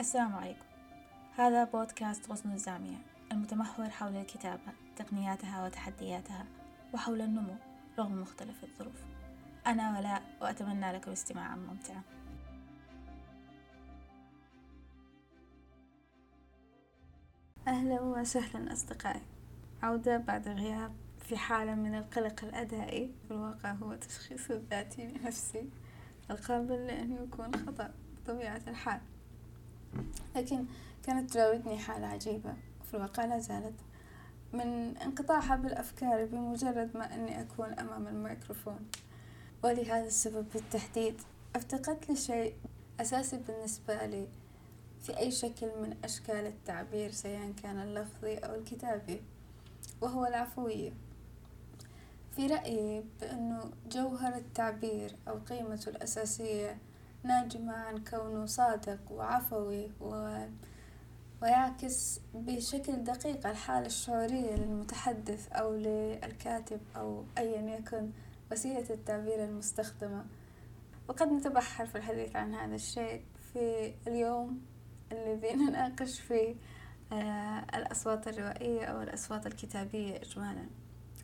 السلام عليكم. هذا بودكاست غصن الزامية المتمحور حول الكتابة تقنياتها وتحدياتها وحول النمو رغم مختلف الظروف. أنا ولاء وأتمنى لكم استماعا ممتعا أهلا وسهلا أصدقائي. عودة بعد غياب في حالة من القلق الأدائي. في الواقع هو تشخيص الذاتي لنفسي القابل لأن يكون خطأ بطبيعة الحال. لكن كانت تراودني حالة عجيبة في الواقع لا زالت. من انقطاعها بالأفكار بمجرد ما أني أكون أمام الميكروفون. ولهذا السبب بالتحديد أفتقدت لشيء أساسي بالنسبة لي. في أي شكل من أشكال التعبير سواء كان اللفظي أو الكتابي وهو العفوية. في رأيي بأنه جوهر التعبير أو قيمته الأساسية ناجمة عن كونه صادق وعفوي و... ويعكس بشكل دقيق الحالة الشعورية للمتحدث أو للكاتب أو أيا يكن وسيلة التعبير المستخدمة. وقد نتبحر في الحديث عن هذا الشيء في اليوم الذي نناقش فيه آه، الأصوات الروائية أو الأصوات الكتابية إجمالا.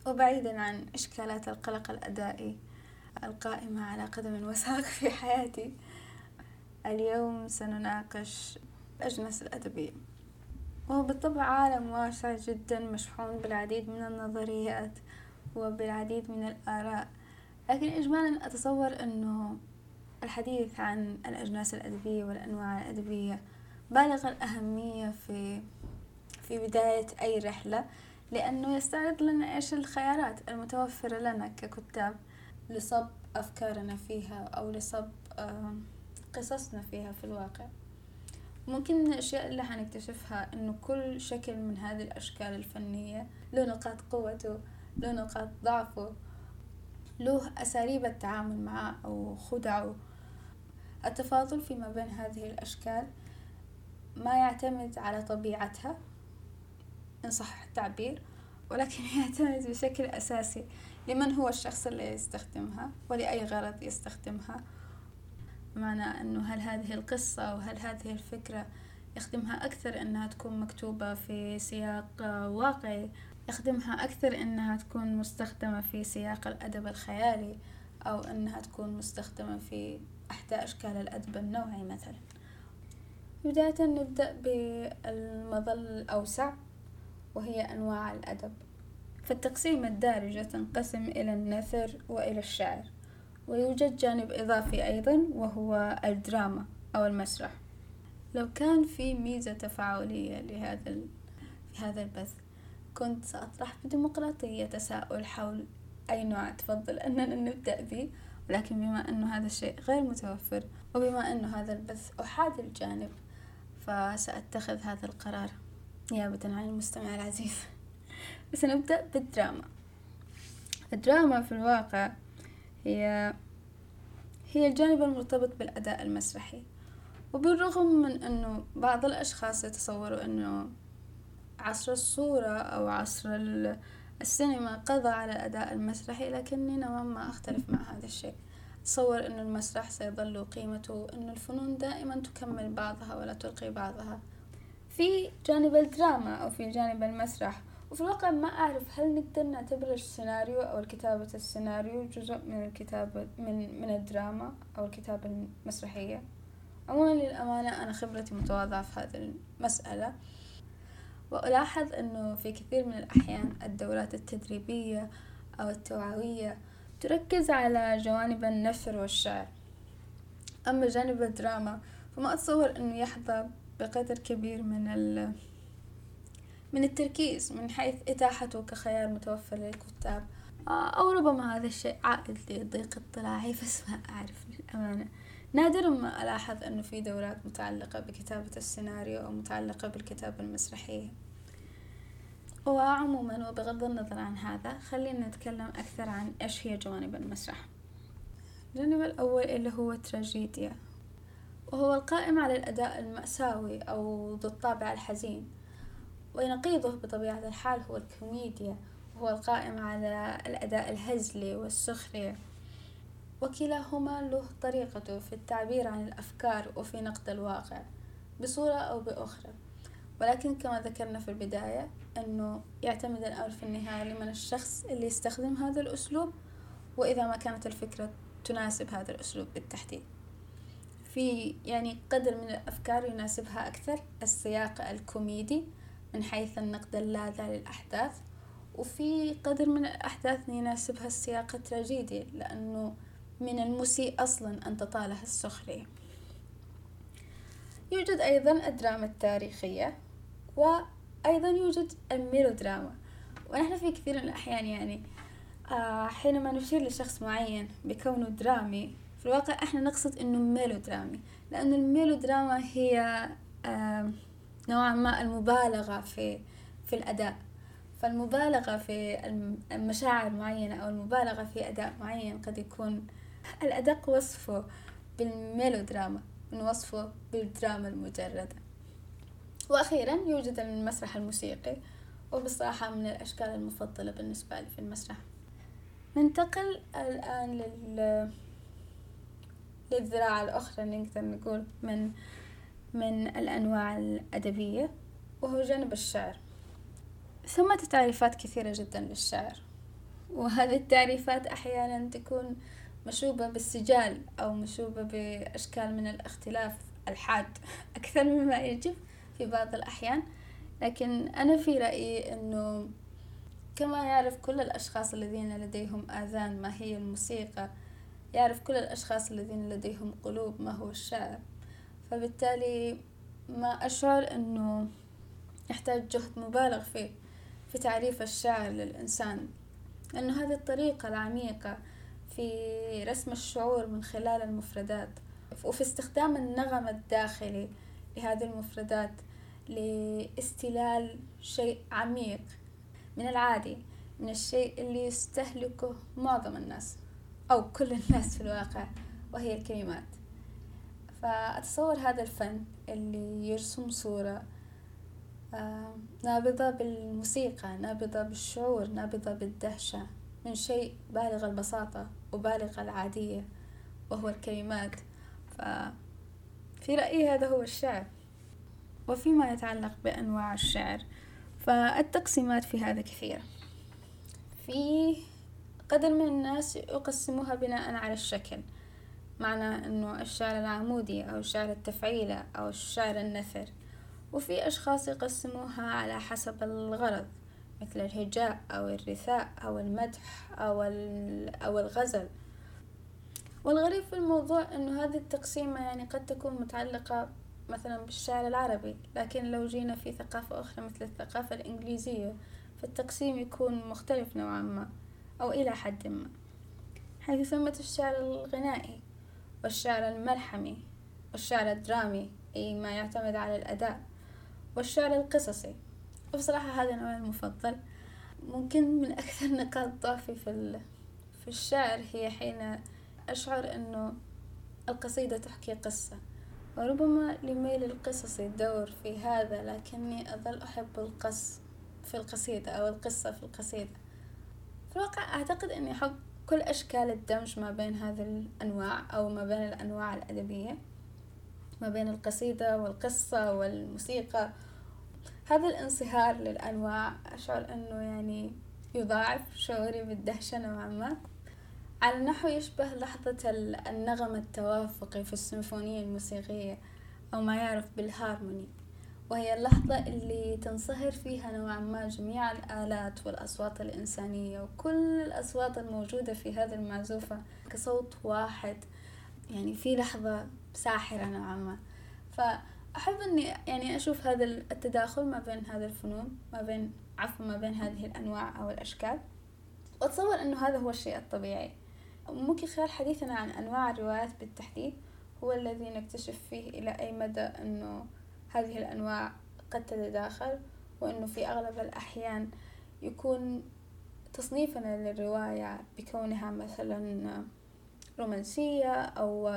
وبعيدا عن إشكالات القلق الأدائي القائمة على قدم وساق في حياتي. اليوم سنناقش الأجناس الأدبية. وهو بالطبع عالم واسع جدا مشحون بالعديد من النظريات وبالعديد من الآراء. لكن إجمالا أتصور أنه الحديث عن الأجناس الأدبية والأنواع الأدبية بالغ الأهمية في في بداية أي رحلة لأنه يستعرض لنا إيش الخيارات المتوفرة لنا ككتاب لصب أفكارنا فيها أو لصب قصصنا فيها في الواقع. ممكن من الأشياء اللي حنكتشفها إنه كل شكل من هذه الأشكال الفنية له نقاط قوته له نقاط ضعفه له أساليب التعامل معه أو خدعه. التفاضل فيما بين هذه الأشكال ما يعتمد على طبيعتها إن صح التعبير ولكن يعتمد بشكل أساسي لمن هو الشخص اللي يستخدمها ولأي غرض يستخدمها. بمعنى أنه هل هذه القصة أو هل هذه الفكرة يخدمها أكثر أنها تكون مكتوبة في سياق واقعي يخدمها أكثر أنها تكون مستخدمة في سياق الأدب الخيالي أو أنها تكون مستخدمة في إحدى أشكال الأدب النوعي مثلا. بداية نبدأ بالمظل الأوسع وهي أنواع الأدب. فالتقسيم الدارجة تنقسم إلى النثر وإلى الشعر. ويوجد جانب إضافي أيضا وهو الدراما أو المسرح. لو كان في ميزة تفاعلية لهذا في هذا البث كنت سأطرح بديمقراطية تساؤل حول أي نوع تفضل أننا نبدأ به. ولكن بما أنه هذا الشيء غير متوفر وبما أنه هذا البث أحاد الجانب فسأتخذ هذا القرار. نيابة عن المستمع العزيز سنبدأ بالدراما. الدراما في الواقع هي هي الجانب المرتبط بالأداء المسرحي. وبالرغم من أنه بعض الأشخاص يتصوروا أنه عصر الصورة أو عصر السينما قضى على الأداء المسرحي لكني نوعا ما أختلف مع هذا الشيء. أتصور أن المسرح سيظل قيمته أن الفنون دائما تكمل بعضها ولا تلقي بعضها. في جانب الدراما أو في جانب المسرح وفي الواقع ما أعرف هل نقدر نعتبر السيناريو أو كتابة السيناريو جزء من الكتابة من من الدراما أو الكتابة المسرحية؟ عموما للأمانة أنا خبرتي متواضعة في هذه المسألة. وألاحظ أنه في كثير من الأحيان الدورات التدريبية أو التوعوية تركز على جوانب النثر والشعر. أما جانب الدراما فما أتصور أنه يحظى بقدر كبير من من التركيز من حيث إتاحته كخيار متوفر للكتاب. آه، أو ربما هذا الشيء عائد لضيق اطلاعي بس ما أعرف للأمانة. نادرا ما ألاحظ أنه في دورات متعلقة بكتابة السيناريو أو متعلقة بالكتابة المسرحية وعموما وبغض النظر عن هذا خلينا نتكلم أكثر عن إيش هي جوانب المسرح. الجانب الأول اللي هو التراجيديا. وهو القائم على الأداء المأساوي أو ذو الطابع الحزين. ونقيضه بطبيعة الحال هو الكوميديا وهو القائم على الأداء الهزلي والسخرية. وكلاهما له طريقته في التعبير عن الأفكار وفي نقد الواقع بصورة أو بأخرى. ولكن كما ذكرنا في البداية أنه يعتمد الأمر في النهاية لمن الشخص اللي يستخدم هذا الأسلوب وإذا ما كانت الفكرة تناسب هذا الأسلوب بالتحديد. في يعني قدر من الأفكار يناسبها أكثر السياق الكوميدي من حيث النقد اللاذع للأحداث وفي قدر من الأحداث يناسبها السياق التراجيدي لأنه من المسيء أصلا أن تطالها السخرية. يوجد أيضا الدراما التاريخية وأيضا يوجد الميلودراما. ونحن في كثير من الأحيان يعني آه حينما نشير لشخص معين بكونه درامي في الواقع إحنا نقصد إنه ميلودرامي لأن الميلودراما هي آه نوعا ما المبالغة في في الأداء. فالمبالغة في المشاعر معينة أو المبالغة في أداء معين قد يكون الأدق وصفه بالميلودراما من وصفه بالدراما المجردة. وأخيرا يوجد المسرح الموسيقي وبصراحة من الأشكال المفضلة بالنسبة لي في المسرح. ننتقل الآن لل للذراع الأخرى نقدر نقول من من الأنواع الأدبية وهو جانب الشعر. ثمة تعريفات كثيرة جدا للشعر. وهذه التعريفات أحيانا تكون مشوبة بالسجال أو مشوبة بأشكال من الاختلاف الحاد أكثر مما يجب في بعض الأحيان. لكن أنا في رأيي أنه كما يعرف كل الأشخاص الذين لديهم آذان ما هي الموسيقى يعرف كل الأشخاص الذين لديهم قلوب ما هو الشعر. فبالتالي ما أشعر أنه يحتاج جهد مبالغ فيه في تعريف الشعر للإنسان. لأنه هذه الطريقة العميقة في رسم الشعور من خلال المفردات وفي استخدام النغم الداخلي لهذه المفردات لاستلال شيء عميق من العادي من الشيء اللي يستهلكه معظم الناس أو كل الناس في الواقع وهي الكلمات. فأتصور هذا الفن اللي يرسم صورة آه، نابضة بالموسيقى نابضة بالشعور نابضة بالدهشة من شيء بالغ البساطة وبالغ العادية وهو الكلمات. ففي رأيي هذا هو الشعر. وفيما يتعلق بأنواع الشعر فالتقسيمات في هذا كثيرة. في قدر من الناس يقسموها بناء على الشكل. معنى أنه الشعر العمودي أو الشعر التفعيلة أو الشعر النثر. وفي أشخاص يقسموها على حسب الغرض مثل الهجاء أو الرثاء أو المدح أو, أو الغزل. والغريب في الموضوع أنه هذه التقسيمة يعني قد تكون متعلقة مثلا بالشعر العربي لكن لو جينا في ثقافة أخرى مثل الثقافة الإنجليزية فالتقسيم يكون مختلف نوعا ما أو إلى حد ما. حيث ثمة الشعر الغنائي والشعر الملحمي والشعر الدرامي أي ما يعتمد على الأداء والشعر القصصي. وبصراحة هذا نوعي المفضل. ممكن من أكثر نقاط ضعفي في في الشعر هي حين أشعر أنه القصيدة تحكي قصة. وربما لميل القصص دور في هذا لكني أظل أحب القص في القصيدة أو القصة في القصيدة. في الواقع أعتقد أني أحب كل أشكال الدمج ما بين هذه الأنواع أو ما بين الأنواع الأدبية ما بين القصيدة والقصة والموسيقى. هذا الانصهار للأنواع أشعر أنه يعني يضاعف شعوري بالدهشة نوعا ما. على نحو يشبه لحظة النغم التوافقي في السيمفونية الموسيقية أو ما يعرف بالهارموني. وهي اللحظة اللي تنصهر فيها نوعا ما جميع الآلات والأصوات الإنسانية وكل الأصوات الموجودة في هذه المعزوفة كصوت واحد. يعني في لحظة ساحرة نوعا ما. فأحب أني يعني أشوف هذا التداخل ما بين هذا الفنون ما بين عفوا ما بين هذه الأنواع أو الأشكال. وأتصور أنه هذا هو الشيء الطبيعي. ممكن خلال حديثنا عن أنواع الروايات بالتحديد هو الذي نكتشف فيه إلى أي مدى أنه هذه الأنواع قد تتداخل وأنه في أغلب الأحيان يكون تصنيفنا للرواية بكونها مثلا رومانسية أو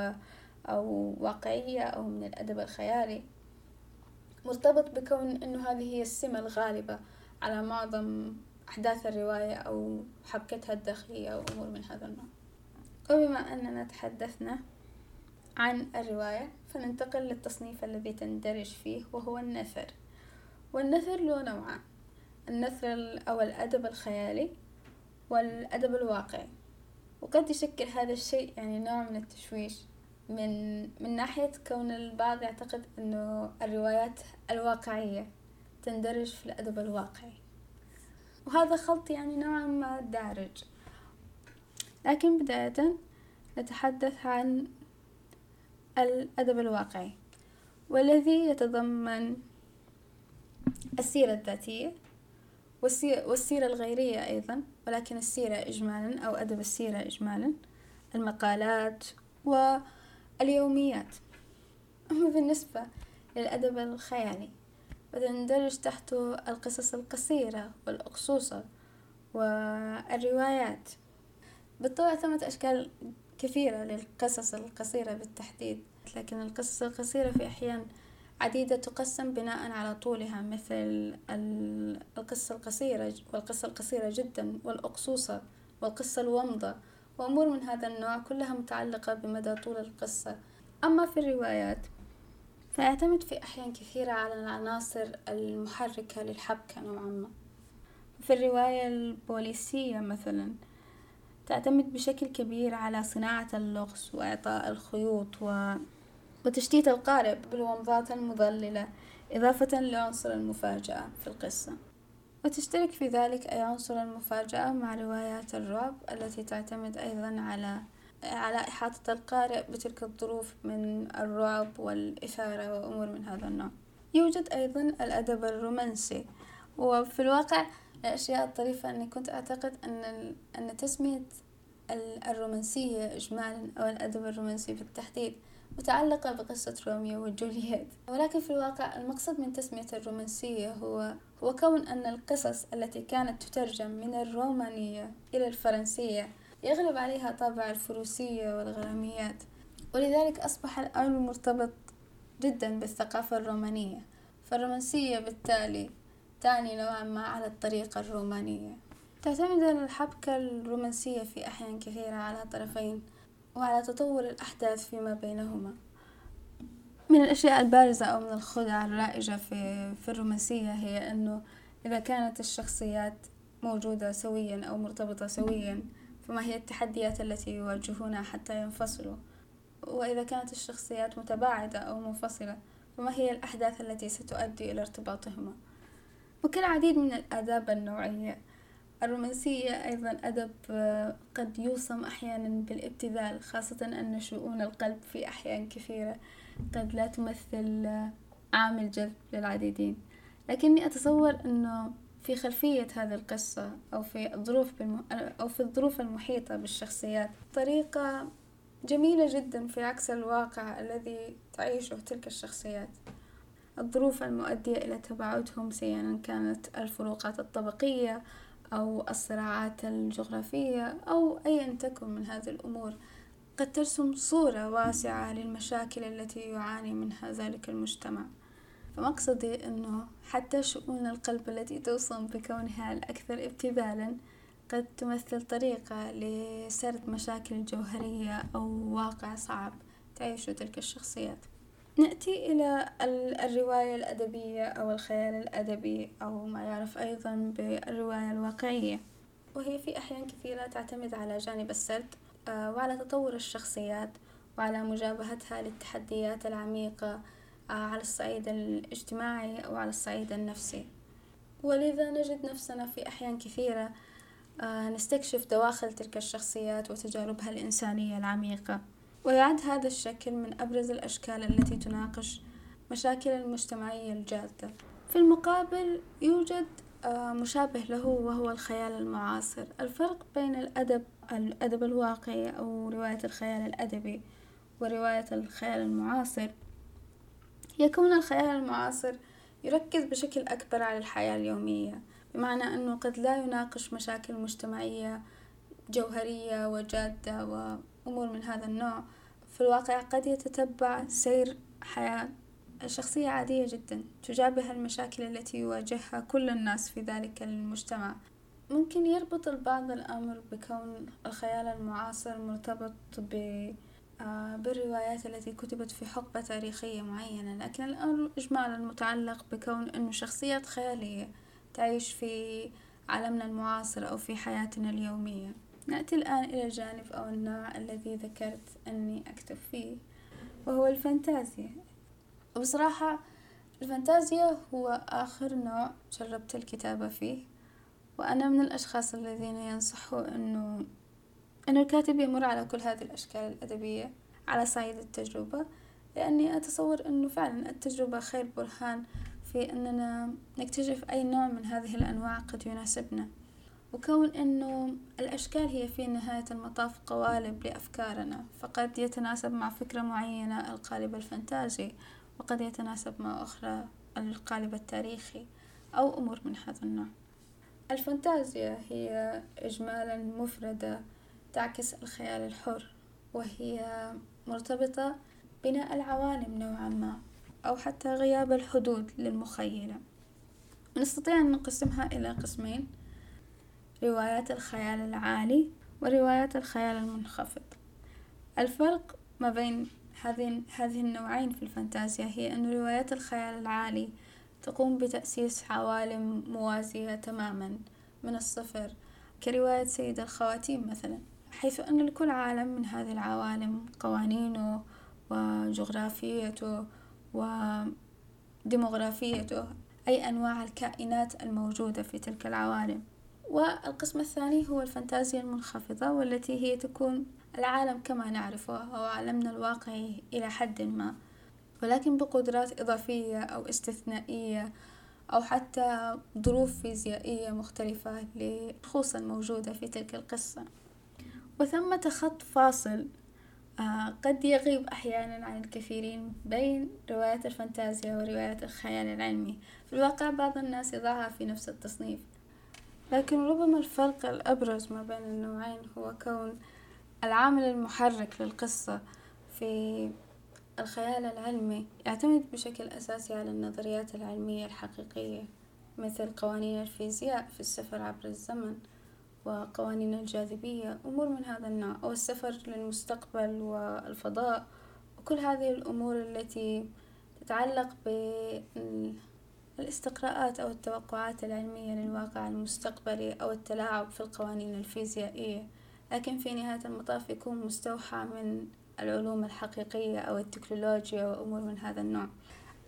أو واقعية أو من الأدب الخيالي. مرتبط بكون أنه هذه هي السمة الغالبة على معظم أحداث الرواية أو حبكتها الداخلية أو أمور من هذا النوع. وبما أننا تحدثنا عن الرواية فننتقل للتصنيف الذي تندرج فيه وهو النثر. والنثر له نوعان النثر أو الأدب الخيالي والأدب الواقعي. وقد يشكل هذا الشيء يعني نوع من التشويش من من ناحية كون البعض يعتقد أنه الروايات الواقعية تندرج في الأدب الواقعي. وهذا خلط يعني نوعا ما دارج. لكن بداية نتحدث عن الأدب الواقعي والذي يتضمن السيرة الذاتية والسيرة الغيرية أيضا ولكن السيرة إجمالا أو أدب السيرة إجمالا المقالات واليوميات. أما بالنسبة للأدب الخيالي فتندرج تحته القصص القصيرة والأقصوصة والروايات. بالطبع ثمة أشكال كثيرة للقصص القصيرة بالتحديد. لكن القصص القصيرة في أحيان عديدة تقسم بناء على طولها مثل القصة القصيرة والقصة القصيرة جدا والأقصوصة والقصة الومضة وأمور من هذا النوع كلها متعلقة بمدى طول القصة. أما في الروايات فيعتمد في أحيان كثيرة على العناصر المحركة للحبكة نوعا ما. في الرواية البوليسية مثلا تعتمد بشكل كبير على صناعة اللغز وإعطاء الخيوط و... وتشتيت القارئ بالومضات المضللة إضافة لعنصر المفاجأة في القصة. وتشترك في ذلك أي عنصر المفاجأة مع روايات الرعب التي تعتمد أيضا على على إحاطة القارئ بتلك الظروف من الرعب والإثارة وأمور من هذا النوع. يوجد أيضا الأدب الرومانسي وفي الواقع الأشياء الطريفة أني كنت أعتقد أن أن تسمية الرومانسية إجمالا أو الأدب الرومانسي بالتحديد متعلقة بقصة روميو وجولييت. ولكن في الواقع المقصد من تسمية الرومانسية هو هو كون أن القصص التي كانت تترجم من الرومانية إلى الفرنسية يغلب عليها طابع الفروسية والغراميات. ولذلك أصبح الأمر مرتبط جدا بالثقافة الرومانية. فالرومانسية بالتالي تعني نوعا ما على الطريقة الرومانية. تعتمد الحبكة الرومانسية في أحيان كثيرة على طرفين. وعلى تطور الأحداث فيما بينهما. من الأشياء البارزة أو من الخدع الرائجة في, في الرومانسية هي أنه إذا كانت الشخصيات موجودة سويا أو مرتبطة سويا فما هي التحديات التي يواجهونها حتى ينفصلوا؟ وإذا كانت الشخصيات متباعدة أو منفصلة فما هي الأحداث التي ستؤدي إلى ارتباطهما؟ وكالعديد من الآداب النوعية الرومانسية أيضا أدب قد يوصم أحيانا بالابتذال خاصة أن شؤون القلب في أحيان كثيرة قد لا تمثل عامل جذب للعديدين. لكني أتصور أنه في خلفية هذه القصة أو في الظروف بالم... أو في الظروف المحيطة بالشخصيات طريقة جميلة جدا في عكس الواقع الذي تعيشه تلك الشخصيات. الظروف المؤدية إلى تباعدهم سواء كانت الفروقات الطبقية أو الصراعات الجغرافية أو أيا تكن من هذه الأمور قد ترسم صورة واسعة للمشاكل التي يعاني منها ذلك المجتمع. فمقصدي أنه حتى شؤون القلب التي توصم بكونها الأكثر ابتذالا قد تمثل طريقة لسرد مشاكل جوهرية أو واقع صعب تعيشه تلك الشخصيات. نأتي إلى الرواية الأدبية أو الخيال الأدبي أو ما يعرف أيضا بالرواية الواقعية. وهي في أحيان كثيرة تعتمد على جانب السرد آه، وعلى تطور الشخصيات وعلى مجابهتها للتحديات العميقة آه، على الصعيد الاجتماعي أو على الصعيد النفسي. ولذا نجد نفسنا في أحيان كثيرة آه، نستكشف دواخل تلك الشخصيات وتجاربها الإنسانية العميقة. ويعد هذا الشكل من أبرز الأشكال التي تناقش مشاكل المجتمعية الجادة. في المقابل يوجد آه، مشابه له وهو الخيال المعاصر. الفرق بين الأدب الأدب الواقعي أو رواية الخيال الأدبي ورواية الخيال المعاصر يكون الخيال المعاصر يركز بشكل أكبر على الحياة اليومية بمعنى أنه قد لا يناقش مشاكل مجتمعية جوهرية وجادة وأمور من هذا النوع. في الواقع قد يتتبع سير حياة شخصية عادية جدا تجابه المشاكل التي يواجهها كل الناس في ذلك المجتمع. ممكن يربط البعض الأمر بكون الخيال المعاصر مرتبط ب آه، بالروايات التي كتبت في حقبة تاريخية معينة لكن الأمر إجمالا متعلق بكون أنه شخصيات خيالية تعيش في عالمنا المعاصر أو في حياتنا اليومية. نأتي الآن إلى الجانب أو النوع الذي ذكرت أني أكتب فيه وهو الفانتازيا. وبصراحة الفانتازيا هو آخر نوع جربت الكتابة فيه وأنا من الأشخاص الذين ينصحوا أنه أن الكاتب يمر على كل هذه الأشكال الأدبية على صعيد التجربة لأني أتصور أنه فعلا التجربة خير برهان في أننا نكتشف أي نوع من هذه الأنواع قد يناسبنا. وكون أنه الأشكال هي في نهاية المطاف قوالب لأفكارنا فقد يتناسب مع فكرة معينة القالب الفانتازي وقد يتناسب مع أخرى القالب التاريخي أو أمور من هذا النوع. الفانتازيا هي إجمالا مفردة تعكس الخيال الحر وهي مرتبطة بناء العوالم نوعا ما أو حتى غياب الحدود للمخيلة. نستطيع أن نقسمها إلى قسمين. روايات الخيال العالي وروايات الخيال المنخفض. الفرق ما بين هذه النوعين في الفانتازيا هي أن روايات الخيال العالي تقوم بتأسيس عوالم موازية تماما من الصفر كرواية سيد الخواتيم مثلا حيث أن لكل عالم من هذه العوالم قوانينه وجغرافيته وديموغرافيته أي أنواع الكائنات الموجودة في تلك العوالم. والقسم الثاني هو الفانتازيا المنخفضة والتي هي تكون العالم كما نعرفه أو عالمنا الواقعي إلى حد ما. ولكن بقدرات إضافية أو استثنائية أو حتى ظروف فيزيائية مختلفة للشخوص الموجودة في تلك القصة. وثمة خط فاصل آه، قد يغيب أحيانا عن الكثيرين بين روايات الفانتازيا وروايات الخيال العلمي. في الواقع بعض الناس يضعها في نفس التصنيف. لكن ربما الفرق الأبرز ما بين النوعين هو كون العامل المحرك للقصة في الخيال العلمي يعتمد بشكل أساسي على النظريات العلمية الحقيقية مثل قوانين الفيزياء في السفر عبر الزمن وقوانين الجاذبية أمور من هذا النوع أو السفر للمستقبل والفضاء وكل هذه الأمور التي تتعلق بالاستقراءات أو التوقعات العلمية للواقع المستقبلي أو التلاعب في القوانين الفيزيائية لكن في نهاية المطاف يكون مستوحى من العلوم الحقيقية أو التكنولوجيا وأمور من هذا النوع.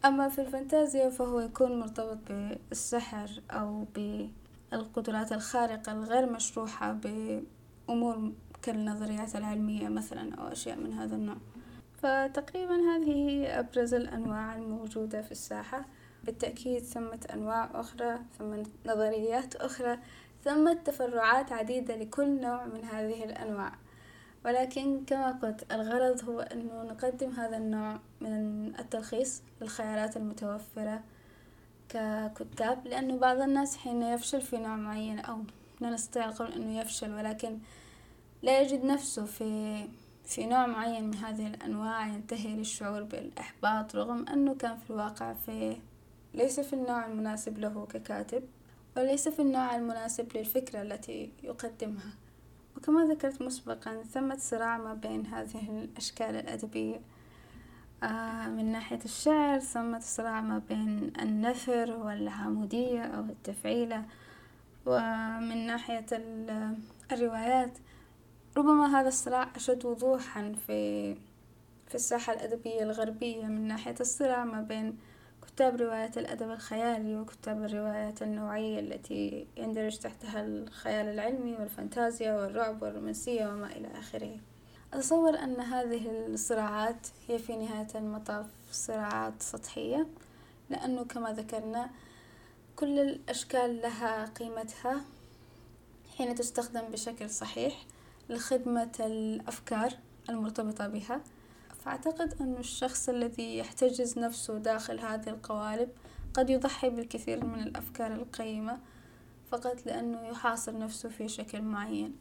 أما في الفانتازيا فهو يكون مرتبط بالسحر أو بالقدرات الخارقة الغير مشروحة بأمور كالنظريات العلمية مثلا أو أشياء من هذا النوع. فتقريبا هذه هي أبرز الأنواع الموجودة في الساحة. بالتأكيد ثمة أنواع أخرى ثم نظريات أخرى ثمة تفرعات عديدة لكل نوع من هذه الأنواع. ولكن كما قلت الغرض هو أنه نقدم هذا النوع من التلخيص للخيارات المتوفرة ككتاب لأنه بعض الناس حين يفشل في نوع معين أو لا نستطيع القول أنه يفشل ولكن لا يجد نفسه في في نوع معين من هذه الأنواع ينتهي للشعور بالإحباط رغم أنه كان في الواقع في ليس في النوع المناسب له ككاتب وليس في النوع المناسب للفكرة التي يقدمها. وكما ذكرت مسبقا ثمة صراع ما بين هذه الأشكال الأدبية. آه من ناحية الشعر ثمة صراع ما بين النثر والعمودية أو التفعيلة. ومن ناحية الروايات ربما هذا الصراع أشد وضوحا في في الساحة الأدبية الغربية. من ناحية الصراع ما بين كتاب روايات الأدب الخيالي وكتاب الروايات النوعية التي يندرج تحتها الخيال العلمي والفانتازيا والرعب والرومانسية وما إلى آخره. أتصور أن هذه الصراعات هي في نهاية المطاف صراعات سطحية لأنه كما ذكرنا كل الأشكال لها قيمتها حين تستخدم بشكل صحيح لخدمة الأفكار المرتبطة بها. فأعتقد أن الشخص الذي يحتجز نفسه داخل هذه القوالب قد يضحي بالكثير من الأفكار القيمة فقط لأنه يحاصر نفسه في شكل معين.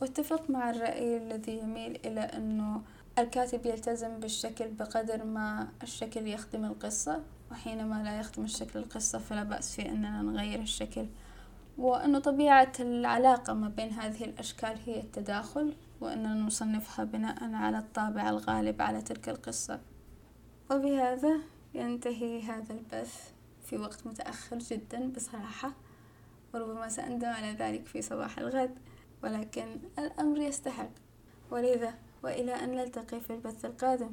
واتفق مع الرأي الذي يميل إلى أنه الكاتب يلتزم بالشكل بقدر ما الشكل يخدم القصة وحينما لا يخدم الشكل القصة فلا بأس في أننا نغير الشكل. وأنه طبيعة العلاقة ما بين هذه الأشكال هي التداخل وأننا نصنفها بناء على الطابع الغالب على تلك القصة. وبهذا ينتهي هذا البث في وقت متأخر جدا بصراحة وربما سأندم على ذلك في صباح الغد ولكن الأمر يستحق. ولذا وإلى أن نلتقي في البث القادم.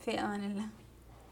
في أمان الله.